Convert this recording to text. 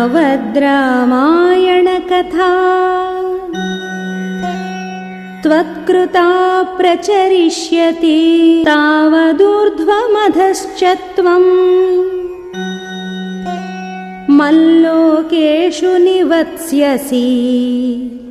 यावद्रामायणकथा त्वत्कृता प्रचरिष्यति तावदूर्ध्वमधश्च त्वम् मल्लोकेषु निवत्स्यसि।